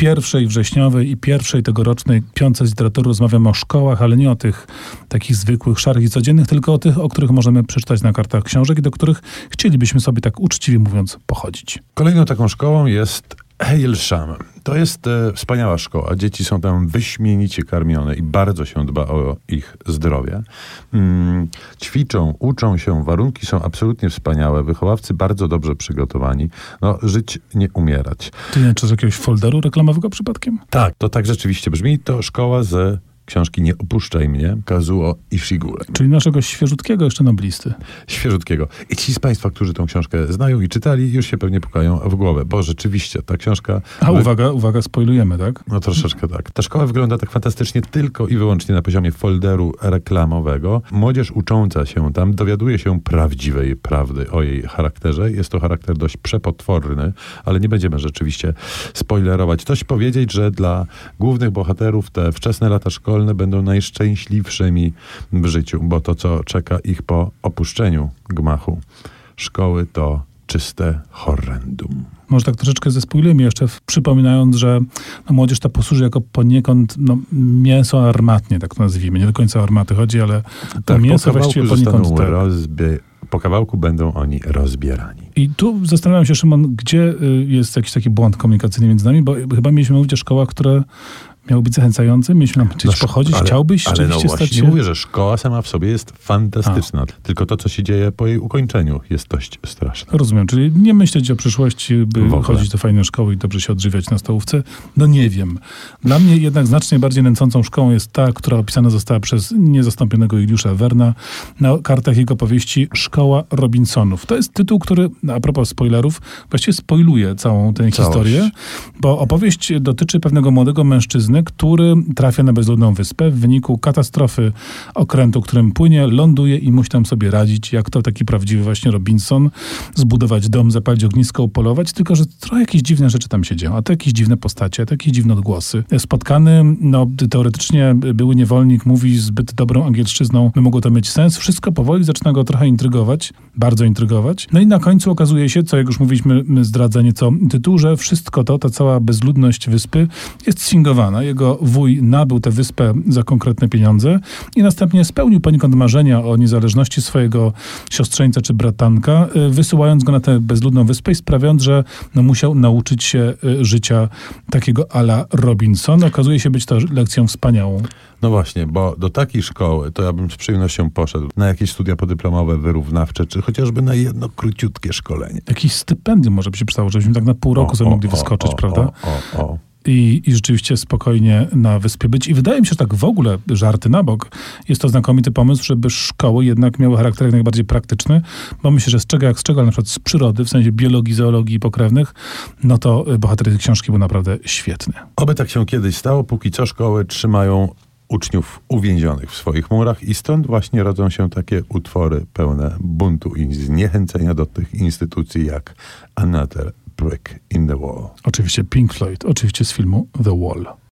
pierwszej wrześniowej i pierwszej tegorocznej piątce z literatury rozmawiamy o szkołach, ale nie o tych takich zwykłych, szarych i codziennych, tylko o tych, o których możemy przeczytać na kartach książek i do których chcielibyśmy sobie tak uczciwie mówiąc pochodzić. Kolejną taką szkołą jest Heilsham. To jest e, wspaniała szkoła. Dzieci są tam wyśmienicie karmione i bardzo się dba o ich zdrowie. Mm, ćwiczą, uczą się, warunki są absolutnie wspaniałe. Wychowawcy bardzo dobrze przygotowani. No, żyć, nie umierać. Ty nie czy z jakiegoś folderu reklamowego przypadkiem? Tak, to tak rzeczywiście brzmi. To szkoła ze książki Nie opuszczaj mnie, Kazuo Ishigure. Czyli naszego świeżutkiego jeszcze noblisty. Świeżutkiego. I ci z Państwa, którzy tą książkę znają i czytali, już się pewnie pukają w głowę, bo rzeczywiście ta książka... A uwaga, uwaga, spoilujemy, tak? No troszeczkę tak. Ta szkoła wygląda tak fantastycznie tylko i wyłącznie na poziomie folderu reklamowego. Młodzież ucząca się tam dowiaduje się prawdziwej prawdy o jej charakterze. Jest to charakter dość przepotworny, ale nie będziemy rzeczywiście spoilerować. Coś powiedzieć, że dla głównych bohaterów te wczesne lata szkolne szkolne będą najszczęśliwszymi w życiu, bo to, co czeka ich po opuszczeniu gmachu szkoły, to czyste horrendum. Może tak troszeczkę zespoilujemy jeszcze, przypominając, że no, młodzież ta posłuży jako poniekąd no, mięso armatnie, tak to nazwijmy. Nie do końca o armaty chodzi, ale tak, mięso właściwie poniekąd... Tak. Rozbie- po kawałku będą oni rozbierani. I tu zastanawiam się, Szymon, gdzie y, jest jakiś taki błąd komunikacyjny między nami, bo chyba mieliśmy mówić o szkołach, które miał być zachęcający? Mieliśmy nam no, pochodzić? Ale, Chciałbyś ale no właśnie stać się... mówię, że szkoła sama w sobie jest fantastyczna. A. Tylko to, co się dzieje po jej ukończeniu jest dość straszne. Rozumiem, czyli nie myśleć o przyszłości, by chodzić do fajnej szkoły i dobrze się odżywiać na stołówce? No nie wiem. Dla mnie jednak znacznie bardziej nęcącą szkołą jest ta, która opisana została przez niezastąpionego Juliusza Werna na kartach jego powieści Szkoła Robinsonów. To jest tytuł, który, a propos spoilerów, właściwie spoiluje całą tę Całość. historię, bo opowieść dotyczy pewnego młodego mężczyzny, który trafia na bezludną wyspę w wyniku katastrofy okrętu, którym płynie, ląduje i musi tam sobie radzić, jak to taki prawdziwy właśnie Robinson, zbudować dom, zapalić ognisko, upolować, tylko że trochę jakieś dziwne rzeczy tam się dzieją, a to jakieś dziwne postacie, a to jakieś dziwne odgłosy. Spotkany, no teoretycznie były niewolnik, mówi zbyt dobrą angielszczyzną, by mogło to mieć sens. Wszystko powoli zaczyna go trochę intrygować, bardzo intrygować. No i na końcu okazuje się, co jak już mówiliśmy, zdradza nieco tytuł, że wszystko to, ta cała bezludność wyspy jest jego wuj nabył tę wyspę za konkretne pieniądze i następnie spełnił poniekąd marzenia o niezależności swojego siostrzeńca czy bratanka, y, wysyłając go na tę bezludną wyspę i sprawiając, że no, musiał nauczyć się y, życia takiego ala Robinson. Okazuje się być to lekcją wspaniałą. No właśnie, bo do takiej szkoły to ja bym z przyjemnością poszedł na jakieś studia podyplomowe, wyrównawcze, czy chociażby na jedno króciutkie szkolenie. Jakieś stypendium może by się przydało, żebyśmy tak na pół roku o, sobie o, mogli wyskoczyć, o, prawda? O, o, i, i rzeczywiście spokojnie na wyspie być. I wydaje mi się, że tak w ogóle, żarty na bok, jest to znakomity pomysł, żeby szkoły jednak miały charakter jak najbardziej praktyczny, bo myślę, że z czego jak z czego, ale na przykład z przyrody, w sensie biologii, zoologii i pokrewnych, no to bohater tej książki był naprawdę świetny. Oby tak się kiedyś stało, póki co szkoły trzymają uczniów uwięzionych w swoich murach i stąd właśnie rodzą się takie utwory pełne buntu i zniechęcenia do tych instytucji jak Another Brick in the Wall. Oczywiście Pink Floyd, oczywiście z filmu The Wall.